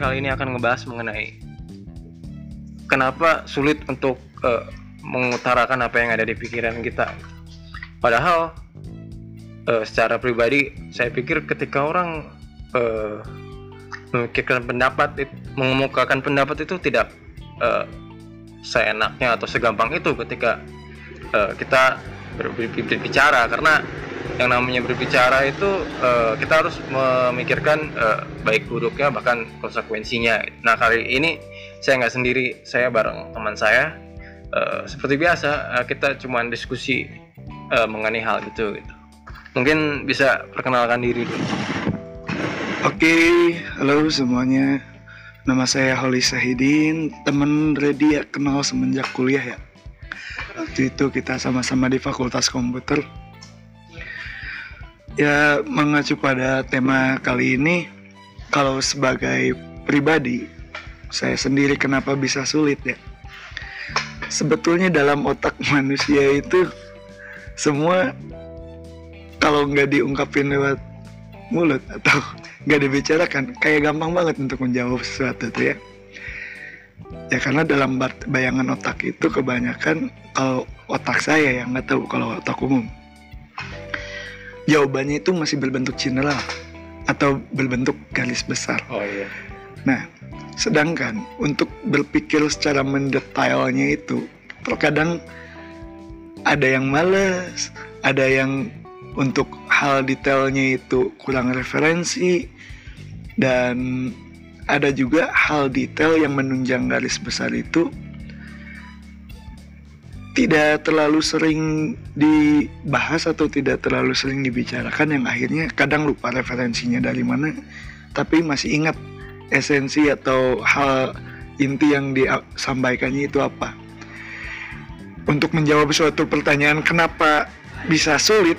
kali ini akan ngebahas mengenai kenapa sulit untuk uh, mengutarakan apa yang ada di pikiran kita. Padahal uh, secara pribadi saya pikir ketika orang uh, memikirkan pendapat, mengemukakan pendapat itu tidak uh, seenaknya atau segampang itu ketika uh, kita berbicara karena yang namanya berbicara itu uh, kita harus memikirkan uh, baik buruknya bahkan konsekuensinya. Nah kali ini saya nggak sendiri, saya bareng teman saya. Uh, seperti biasa uh, kita cuma diskusi uh, mengenai hal itu. Gitu. Mungkin bisa perkenalkan diri dulu. Oke, halo semuanya. Nama saya Holly Sahidin, teman Redia kenal semenjak kuliah ya. Waktu itu kita sama-sama di Fakultas Komputer Ya, mengacu pada tema kali ini, kalau sebagai pribadi, saya sendiri kenapa bisa sulit ya? Sebetulnya dalam otak manusia itu semua kalau nggak diungkapin lewat mulut atau nggak dibicarakan, kayak gampang banget untuk menjawab sesuatu tuh ya. Ya karena dalam bayangan otak itu kebanyakan kalau otak saya yang nggak tahu kalau otak umum jawabannya itu masih berbentuk general atau berbentuk garis besar. Oh iya. Nah, sedangkan untuk berpikir secara mendetailnya itu terkadang ada yang males, ada yang untuk hal detailnya itu kurang referensi dan ada juga hal detail yang menunjang garis besar itu tidak terlalu sering dibahas atau tidak terlalu sering dibicarakan yang akhirnya kadang lupa referensinya dari mana tapi masih ingat esensi atau hal inti yang disampaikannya itu apa. Untuk menjawab suatu pertanyaan kenapa bisa sulit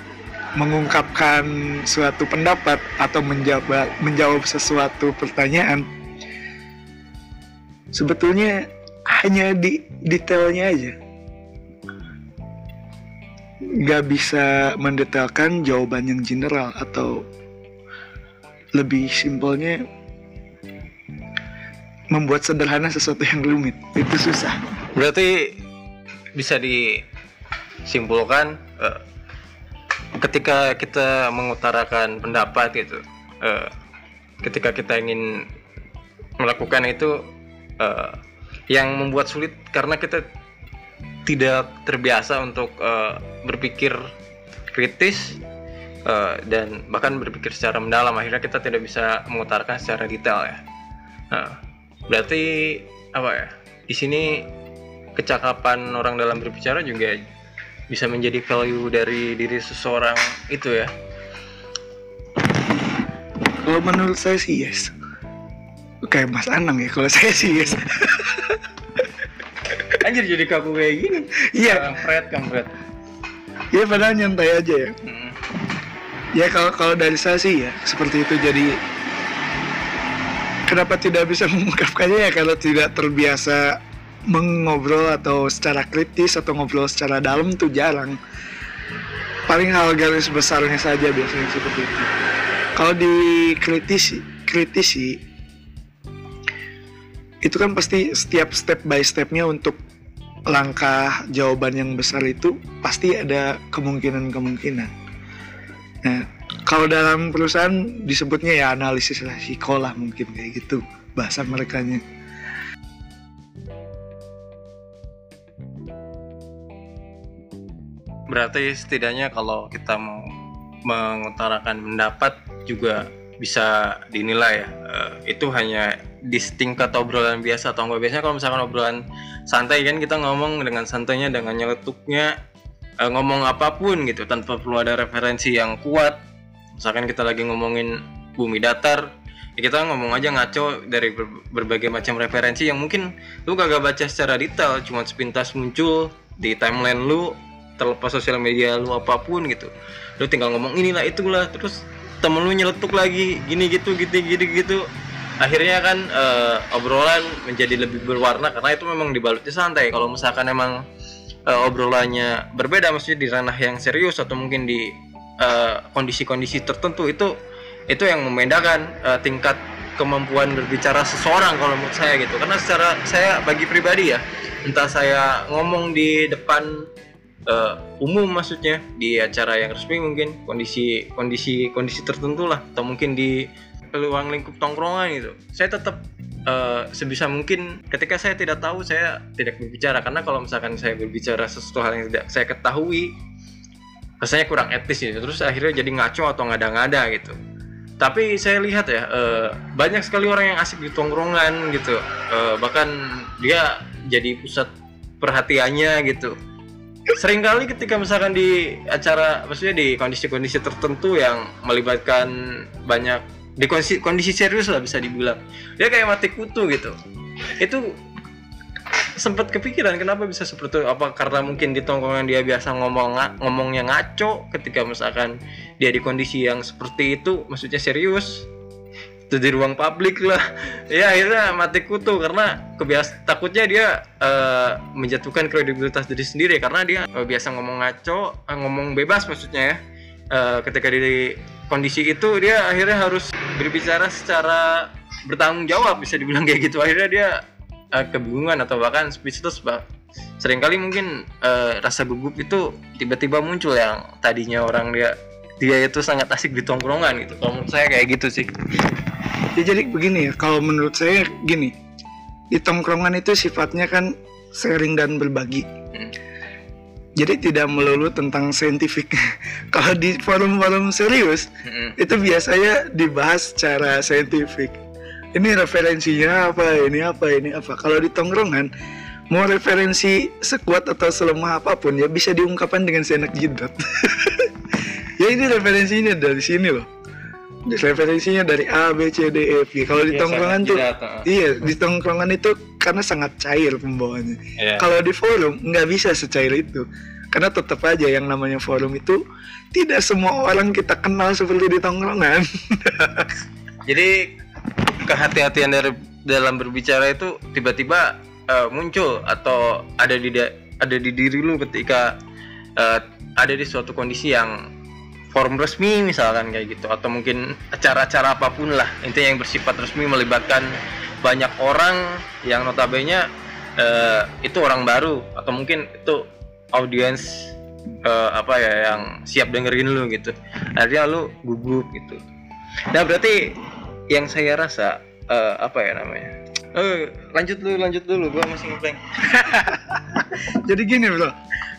mengungkapkan suatu pendapat atau menjawab menjawab sesuatu pertanyaan? Sebetulnya hanya di detailnya aja nggak bisa mendetailkan jawaban yang general atau lebih simpelnya membuat sederhana sesuatu yang rumit itu susah. Berarti bisa disimpulkan uh, ketika kita mengutarakan pendapat gitu, uh, ketika kita ingin melakukan itu uh, yang membuat sulit karena kita tidak terbiasa untuk uh, berpikir kritis uh, dan bahkan berpikir secara mendalam akhirnya kita tidak bisa mengutarakan secara detail ya. Nah, berarti apa ya? Di sini kecakapan orang dalam berbicara juga bisa menjadi value dari diri seseorang itu ya. Kalau menurut saya sih yes. Kayak Mas Anang ya, kalau saya sih yes. Anjir jadi kaku kayak gini. Iya. Kampret, kampret. Iya padahal nyantai aja ya. Hmm. Ya kalau kalau dari saya sih ya seperti itu jadi kenapa tidak bisa mengungkapkannya ya kalau tidak terbiasa mengobrol atau secara kritis atau ngobrol secara dalam tuh jarang. Paling hal garis besarnya saja biasanya seperti itu. Kalau dikritisi, kritisi itu kan pasti setiap step by stepnya untuk langkah jawaban yang besar itu pasti ada kemungkinan-kemungkinan. Nah, kalau dalam perusahaan disebutnya ya analisis resiko lah mungkin kayak gitu bahasa mereka nya. Berarti setidaknya kalau kita mau mengutarakan pendapat juga bisa dinilai ya. Uh, itu hanya di tingkat obrolan biasa atau enggak. Biasanya kalau misalkan obrolan santai kan kita ngomong dengan santainya dengan nyeletuknya uh, ngomong apa pun gitu tanpa perlu ada referensi yang kuat. Misalkan kita lagi ngomongin bumi datar ya kita ngomong aja ngaco dari ber berbagai macam referensi yang mungkin lu kagak baca secara detail cuma sepintas muncul di timeline lu terlepas sosial media lu apa pun gitu. Lu tinggal ngomong inilah itulah terus temen lu nyeletuk lagi gini gitu gitu gitu gitu akhirnya kan uh, obrolan menjadi lebih berwarna karena itu memang dibalutnya santai. Kalau misalkan emang uh, obrolannya berbeda maksudnya di ranah yang serius atau mungkin di eh, kondisi-kondisi tertentu itu itu yang membedakan uh, tingkat kemampuan berbicara seseorang kalau menurut saya gitu. Karena secara saya bagi pribadi ya entah saya ngomong di depan uh, umum maksudnya di acara yang resmi mungkin kondisi kondisi kondisi tertentu lah atau mungkin di ruang lingkup tongkrongan gitu. Saya tetap uh, sebisa mungkin ketika saya tidak tahu saya tidak berbicara. Karena kalau misalkan saya berbicara sesuatu hal yang tidak saya ketahui rasanya kurang etis gitu. Terus akhirnya jadi ngaco atau ngada-ngada gitu. Tapi saya lihat ya uh, banyak sekali orang yang asik di tongkrongan gitu. Uh, bahkan dia jadi pusat perhatiannya gitu. Seringkali ketika misalkan di acara maksudnya di kondisi-kondisi tertentu yang melibatkan banyak di kondisi, kondisi serius lah bisa dibilang. Dia kayak mati kutu gitu. Itu sempat kepikiran kenapa bisa seperti itu. Apa karena mungkin di tongkrongan dia biasa ngomong ngomongnya ngaco ketika misalkan dia di kondisi yang seperti itu maksudnya serius. Itu di ruang publik lah. Ya akhirnya mati kutu karena kebias takutnya dia uh, menjatuhkan kredibilitas diri sendiri karena dia uh, biasa ngomong ngaco uh, ngomong bebas maksudnya ya. Uh, ketika di kondisi itu dia akhirnya harus berbicara secara bertanggung jawab bisa dibilang kayak gitu. Akhirnya dia uh, kebingungan atau bahkan speechless bah sering kali mungkin uh, rasa gugup itu tiba-tiba muncul yang tadinya orang dia dia itu sangat asik di tongkrongan gitu. Kalau menurut saya kayak gitu sih. Ya jadi begini ya kalau menurut saya gini di tongkrongan itu sifatnya kan sharing dan berbagi. Hmm. Jadi tidak melulu tentang saintifik. Kalau di forum-forum serius hmm. itu biasanya dibahas secara saintifik. Ini referensinya apa ini apa ini apa. Kalau di tongkrongan mau referensi sekuat atau selemah apa pun ya bisa diungkapkan dengan seenak jidat. Ya ini referensinya dari sini loh referensinya dari A B C D E F G. Kalau di ya, tongkrongan tuh iya di tongkrongan itu karena sangat cair pembawaannya. Ya. kalau di forum nggak bisa secair itu. Karena tetap aja yang namanya forum itu tidak semua orang kita kenal seperti di tongkrongan. Jadi kehati-hatian dari dalam berbicara itu tiba-tiba uh, muncul atau ada di ada di diri lu ketika uh, ada di suatu kondisi yang forum resmi misalkan kayak gitu atau mungkin acara-acara apa pun lah. Intinya yang bersifat resmi melibatkan banyak orang yang notabene uh, itu orang baru atau mungkin itu audiens uh, apa ya yang siap dengerin lu gitu. Akhirnya lu gugup gitu. Nah berarti yang saya rasa uh, apa ya namanya? Uh, lanjut dulu lanjut dulu gua masih ngepleng jadi gini bro.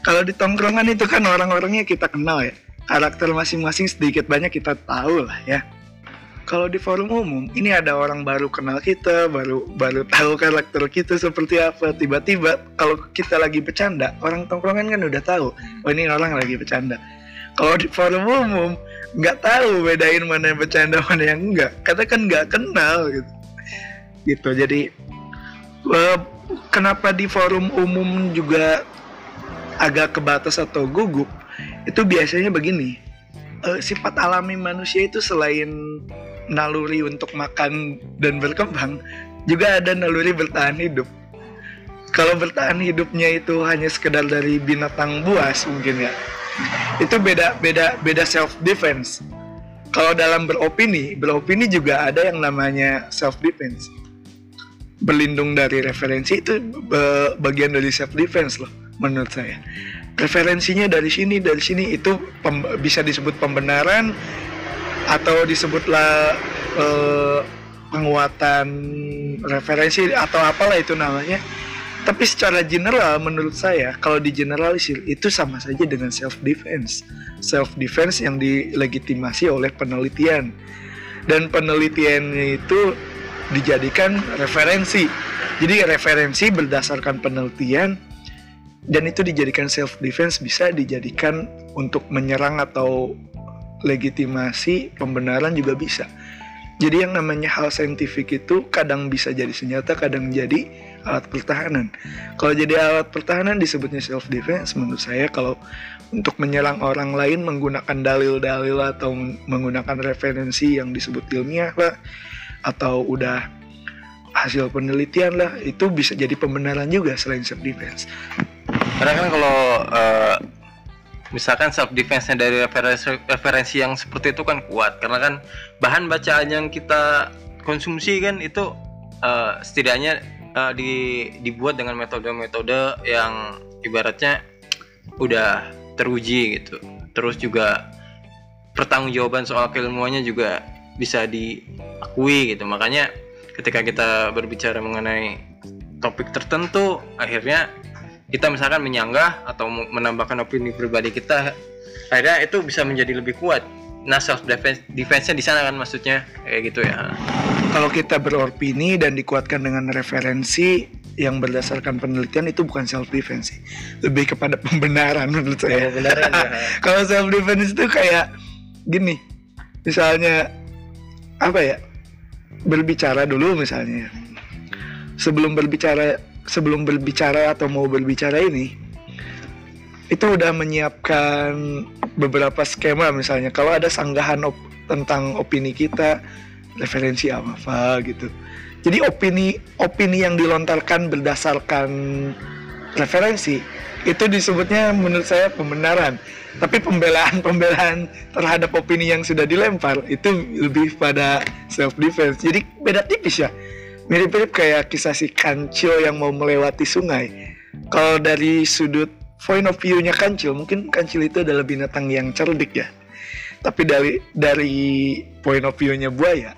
Kalau di tongkrongan itu kan orang-orangnya kita kenal ya karakter masing-masing sedikit banyak kita tahu lah ya. Kalau di forum umum ini ada orang baru kenal kita baru baru tahu karakter kita seperti apa. Tiba-tiba kalau kita lagi bercanda orang tongkrongan kan udah tahu oh ini orang lagi bercanda. Kalau di forum umum nggak tahu bedain mana yang bercanda mana yang enggak karena kan nggak kenal gitu. Gitu jadi uh, kenapa di forum umum juga agak kebatas atau gugup itu biasanya begini. Uh, sifat alami manusia itu selain naluri untuk makan dan berkembang juga ada naluri bertahan hidup. Kalau bertahan hidupnya itu hanya sekedar dari binatang buas mungkin ya itu beda beda beda self defense kalau dalam beropini beropini juga ada yang namanya self defense berlindung dari referensi itu bagian dari self defense loh menurut saya referensinya dari sini dari sini itu bisa disebut pembenaran atau disebutlah uh, penguatan referensi atau apalah itu namanya tapi secara general menurut saya kalau di generalisir itu sama saja dengan self defense. Self defense yang dilegitimasi oleh penelitian. Dan penelitiannya itu dijadikan referensi. Jadi referensi berdasarkan penelitian dan itu dijadikan self defense bisa dijadikan untuk menyerang atau legitimasi pembenaran juga bisa. Jadi yang namanya hal saintifik itu kadang bisa jadi senjata, kadang jadi alat pertahanan. Kalau jadi alat pertahanan disebutnya self defense menurut saya kalau untuk menyerang orang lain menggunakan dalil-dalil atau menggunakan referensi yang disebut ilmiah lah atau udah hasil penelitian lah itu bisa jadi pembenaran juga selain self defense. Karena kan kalau uh, misalkan self defense-nya dari referensi, referensi yang seperti itu kan kuat. Karena kan bahan bacaan yang kita konsumsi kan itu uh, setidaknya uh, di dibuat dengan metode-metode yang ibaratnya udah teruji gitu. Terus juga pertanggungjawaban soal keilmuannya juga bisa diakui gitu. Makanya ketika kita berbicara mengenai topik tertentu akhirnya kita misalkan menyanggah atau menambahkan opini pribadi kita akhirnya itu bisa menjadi lebih kuat. Nah self defense defense-nya di sana kan maksudnya kayak gitu ya. Kalau kita beropini dan dikuatkan dengan referensi yang berdasarkan penelitian itu bukan self defense lebih kepada pembenaran menurut saya. Pembenaran ya. kalau self defense itu kayak gini. Misalnya apa ya? Berbicara dulu misalnya. Sebelum berbicara sebelum berbicara atau mau berbicara ini itu udah menyiapkan beberapa skema misalnya. Kalau ada sanggahan op tentang opini kita referensi apa, apa gitu. Jadi opini opini yang dilontarkan berdasarkan referensi itu disebutnya menurut saya pembenaran. Tapi pembelaan pembelaan terhadap opini yang sudah dilempar itu lebih pada self defense jadi beda tipis ya mirip-mirip kayak kisah si kancil yang mau melewati sungai kalau dari sudut point of view-nya kancil mungkin kancil itu adalah binatang yang cerdik ya tapi dari dari point of view-nya buaya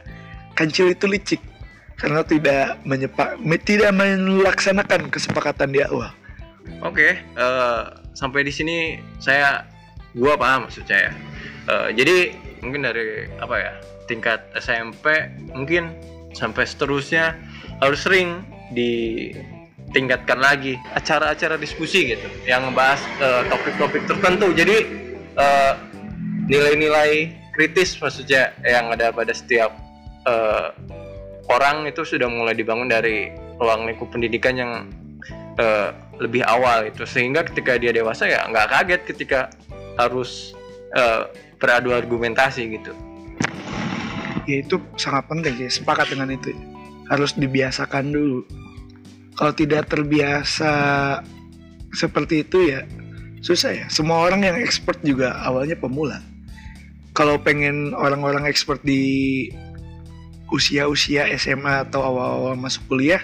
kancil itu licik karena tidak menyepak tidak melaksanakan kesepakatan di awal. Oke, uh, sampai di sini saya gua paham maksud saya. Uh, jadi mungkin dari apa ya tingkat SMP mungkin sampai seterusnya harus sering di tingkatkan lagi. Acara-acara diskusi gitu yang membahas uh, topik-topik tertentu. Jadi uh, nilai-nilai kritis maksudnya yang ada pada setiap uh, orang itu sudah mulai dibangun dari ruang lingkup pendidikan yang uh, lebih awal itu. Sehingga ketika dia dewasa ya nggak kaget ketika harus uh, beradu argumentasi gitu ya itu sangat penting sih sepakat dengan itu. Harus dibiasakan dulu. Kalau tidak terbiasa seperti itu ya susah ya. Semua orang yang expert juga awalnya pemula. Kalau pengen orang-orang expert di usia-usia SMA atau awal-awal masuk kuliah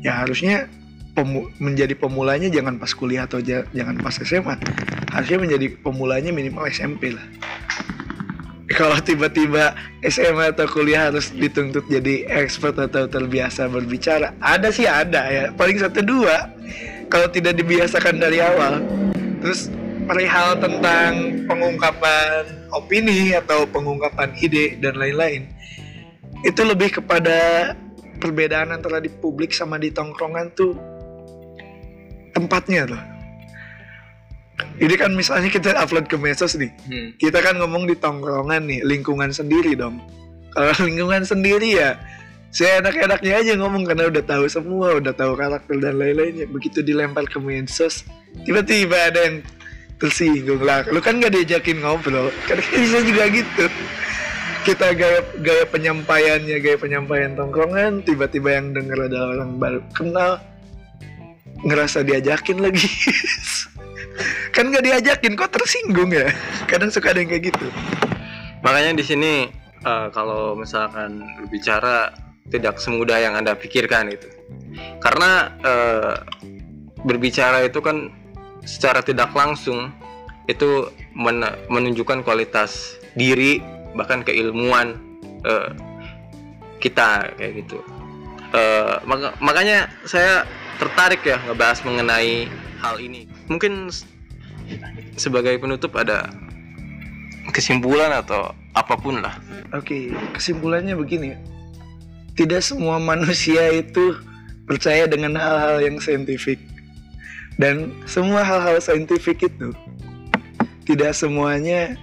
ya harusnya pemu menjadi pemulanya jangan pas kuliah atau jangan pas SMA harusnya menjadi pemulanya minimal SMP lah kalau tiba-tiba SMA atau kuliah harus dituntut jadi expert atau terbiasa berbicara ada sih ada ya. Paling satu dua kalau tidak dibiasakan dari awal. Terus perihal tentang pengungkapan opini atau pengungkapan ide dan lain-lain itu lebih kepada perbedaan antara di publik sama di tongkrongan tuh tempatnya tuh ini kan misalnya kita upload ke medsos nih. Hmm. kita kan ngomong di tongkrongan nih lingkungan sendiri dong. Kalau lingkungan sendiri ya saya enak-enaknya aja ngomong karena udah tahu semua udah tahu karakter dan lain-lainnya. Begitu dilempar ke medsos tiba-tiba ada yang tersinggung lah. Lu kan gak diajakin ngobrol kan bisa juga gitu. Kita gaya gaya penyampaiannya gaya penyampaian tongkrongan tiba-tiba yang denger adalah orang baru kenal ngerasa diajakin lagi kan gak diajakin kok tersinggung ya? Kadang suka ada yang kayak gitu. Makanya di sini uh, kalau misalkan berbicara tidak semudah yang anda pikirkan itu karena uh, berbicara itu kan secara tidak langsung itu men menunjukkan kualitas diri bahkan keilmuan uh, kita kayak gitu. Uh, mak makanya saya tertarik ya ngebahas mengenai hal ini mungkin sebagai penutup ada kesimpulan atau apa pun lah. Oke, kesimpulannya begini. Tidak semua manusia itu percaya dengan hal-hal yang saintifik. Dan semua hal-hal saintifik itu tidak semuanya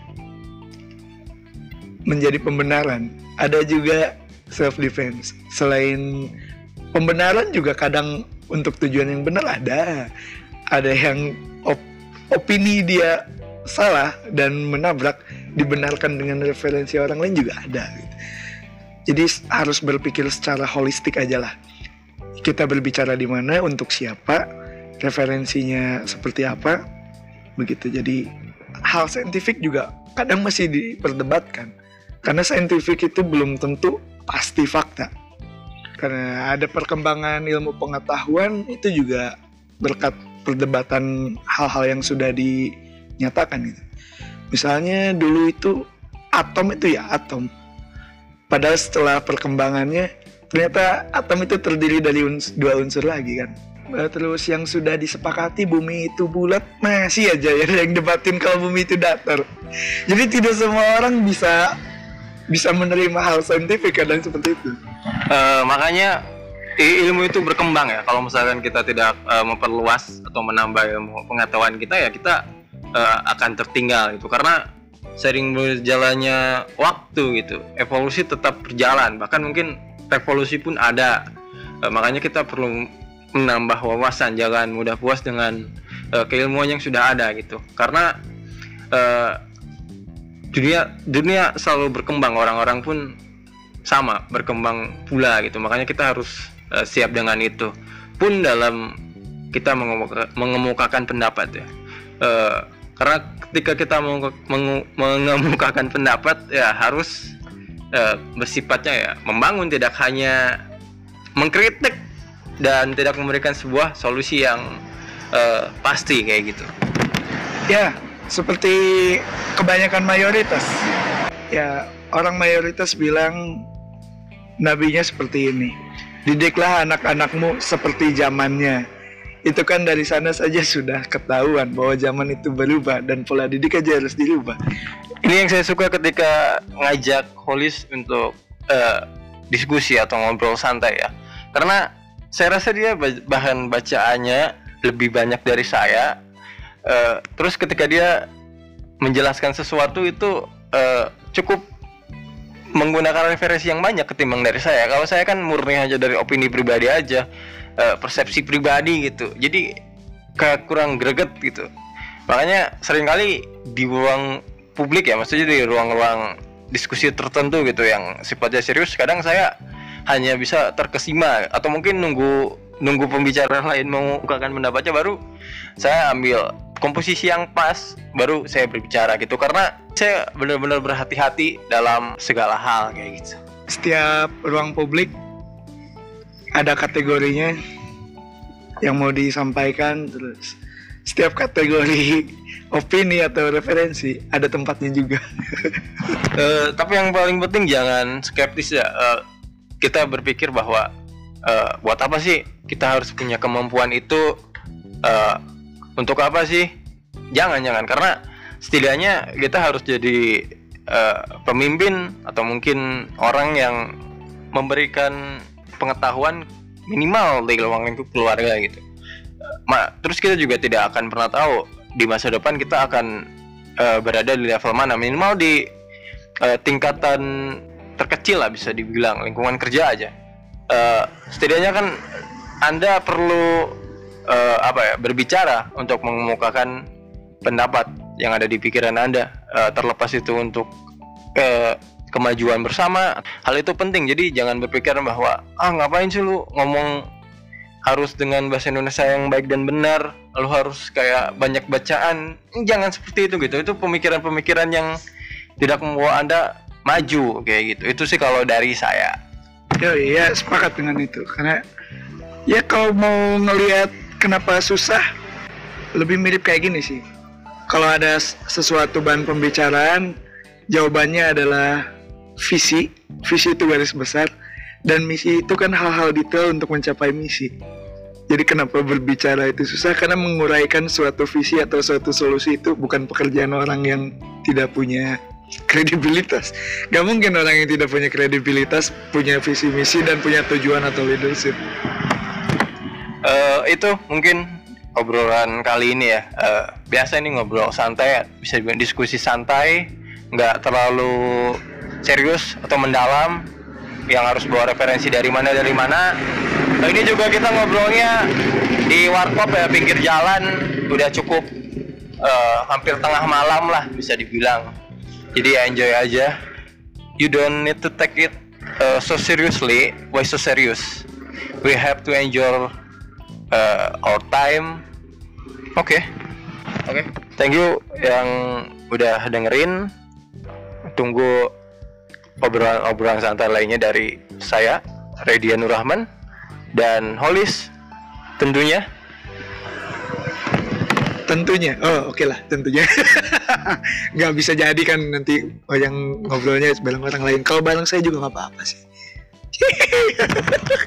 menjadi pembenaran. Ada juga self defense. Selain pembenaran juga kadang untuk tujuan yang benar ada. Ada yang op opini dia salah dan menabrak dibenarkan dengan referensi orang lain juga ada. Jadi harus berpikir secara holistik aja lah. Kita berbicara di mana untuk siapa, referensinya seperti apa, begitu. Jadi hal saintifik juga kadang masih diperdebatkan karena saintifik itu belum tentu pasti fakta karena ada perkembangan ilmu pengetahuan itu juga berkat perdebatan hal-hal yang sudah dinyatakan gitu. Misalnya dulu itu atom itu ya atom. Padahal setelah perkembangannya ternyata atom itu terdiri dari uns dua unsur lagi kan. Eh, Terus yang sudah disepakati bumi itu bulat masih aja ya yang debatin kalau bumi itu datar. Jadi tidak semua orang bisa bisa menerima hal saintifik kadang seperti itu. Eh, makanya ilmu itu berkembang ya. Kalau misalkan kita tidak eh, memperluas atau menambah ilmu pengetahuan kita ya kita eh, akan tertinggal itu karena sering berjalannya waktu gitu. Evolusi tetap berjalan. Bahkan mungkin revolusi pun ada. Eh, makanya kita perlu menambah wawasan. Jangan mudah puas dengan eh, keilmuan yang sudah ada gitu. Karena eh, dunia dunia selalu berkembang. Orang-orang pun sama berkembang pula gitu makanya kita harus eh, siap dengan itu pun dalam kita mengemuka- mengemukakan pendapat ya Eh, karena ketika kita mengemukakan pendapat ya harus eh, bersifatnya ya membangun tidak hanya mengkritik dan tidak memberikan sebuah solusi yang eh, pasti kayak gitu Ya, seperti kebanyakan mayoritas. Ya, orang mayoritas bilang nabinya seperti ini. Didiklah anak-anakmu seperti zamannya. Itu kan dari sana saja sudah ketahuan bahwa zaman itu berubah dan pola didik aja harus dirubah. ini yang saya suka ketika ngajak Holis untuk eh, diskusi atau ngobrol santai ya karena saya rasa dia ba- bahan bacaannya lebih banyak dari saya Eh, terus ketika dia menjelaskan sesuatu itu eh, cukup menggunakan referensi yang banyak ketimbang dari saya. Kalau saya kan murni aja dari opini pribadi aja eh, persepsi pribadi gitu. Jadi kayak kurang greget gitu. Makanya sering kali di ruang publik ya maksudnya di ruang-ruang diskusi tertentu gitu yang sifatnya serius kadang saya hanya bisa terkesima. Atau mungkin nunggu nunggu pembicara lain mengungkapkan pendapatnya baru saya ambil komposisi yang pas baru saya berbicara gitu karena saya benar-benar berhati-hati dalam segala hal kayak gitu Setiap ruang publik ada kategorinya yang mau disampaikan terus setiap kategori opini atau referensi ada tempatnya juga. Eh, tapi yang paling penting jangan skeptis ya. Eh, kita berpikir bahwa eh, buat apa sih kita harus punya kemampuan itu? Eh, untuk apa sih? Jangan jangan karena setidaknya kita harus jadi eh, pemimpin atau mungkin orang yang memberikan pengetahuan minimal di ruang lingkup keluarga gitu. Ma, terus kita juga tidak akan pernah tahu di masa depan kita akan eh, berada di level mana minimal di eh, tingkatan terkecil lah bisa dibilang lingkungan kerja aja. Eh, setidaknya kan anda perlu eh, apa ya berbicara untuk mengemukakan pendapat yang ada di pikiran anda Eh, terlepas itu untuk eh, kemajuan bersama. Hal itu penting jadi jangan berpikir bahwa ah ngapain sih lu ngomong harus dengan bahasa Indonesia yang baik dan benar lu harus kayak banyak bacaan. Jangan seperti itu gitu itu pemikiran-pemikiran yang tidak membawa anda maju kayak gitu. Itu sih kalau dari saya. Yo iya sepakat dengan itu karena ya kalau mau ngelihat kenapa susah lebih mirip kayak gini sih. Kalau ada sesuatu bahan pembicaraan jawabannya adalah visi, visi itu garis besar dan misi itu kan hal-hal detail untuk mencapai misi. Jadi kenapa berbicara itu susah karena menguraikan suatu visi atau suatu solusi itu bukan pekerjaan orang yang tidak punya kredibilitas. Gak mungkin orang yang tidak punya kredibilitas punya visi misi dan punya tujuan atau leadership. Eh, itu mungkin obrolan kali ini ya. Eh, biasa ini ngobrol santai bisa dibilang diskusi santai nggak terlalu serius atau mendalam yang harus bawa referensi dari mana dari mana. Nah, ini juga kita ngobrolnya di warkop ya pinggir jalan udah cukup eh, hampir tengah malam lah bisa dibilang. Jadi ya enjoy aja. You don't need to take it uh, so seriously why so serious? We have to enjoy uh, our time. Oke. Oke. Thank you yang udah dengerin. Tunggu obrolan-obrolan santai lainnya dari saya Redian Nurrahman dan Holis tentunya. Tentunya. Oh oke lah tentunya. Nggak bisa jadi kan nanti yang ngobrolnya bareng orang lain. Kalau bareng saya juga nggak apa-apa sih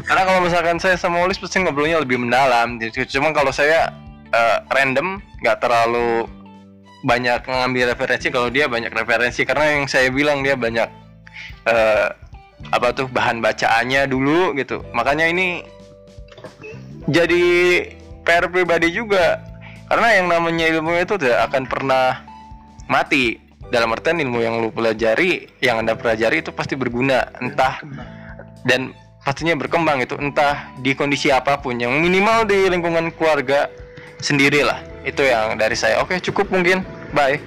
karena kalau misalkan saya sama Holis pasti ngobrolnya lebih mendalam. Cuma kalau saya uh, random nggak terlalu banyak ngambil referensi kalau dia banyak referensi. Karena yang saya bilang dia banyak uh, apa tuh bahan bacaannya dulu gitu. Makanya ini jadi PR pribadi juga. Karena yang namanya ilmu itu tidak akan pernah mati. Dalam artian ilmu yang lu pelajari yang anda pelajari itu pasti berguna. Entah dan pastinya berkembang itu entah di kondisi apa pun yang minimal di lingkungan keluarga sendirilah. Itu yang dari saya. Oke cukup mungkin. Bye.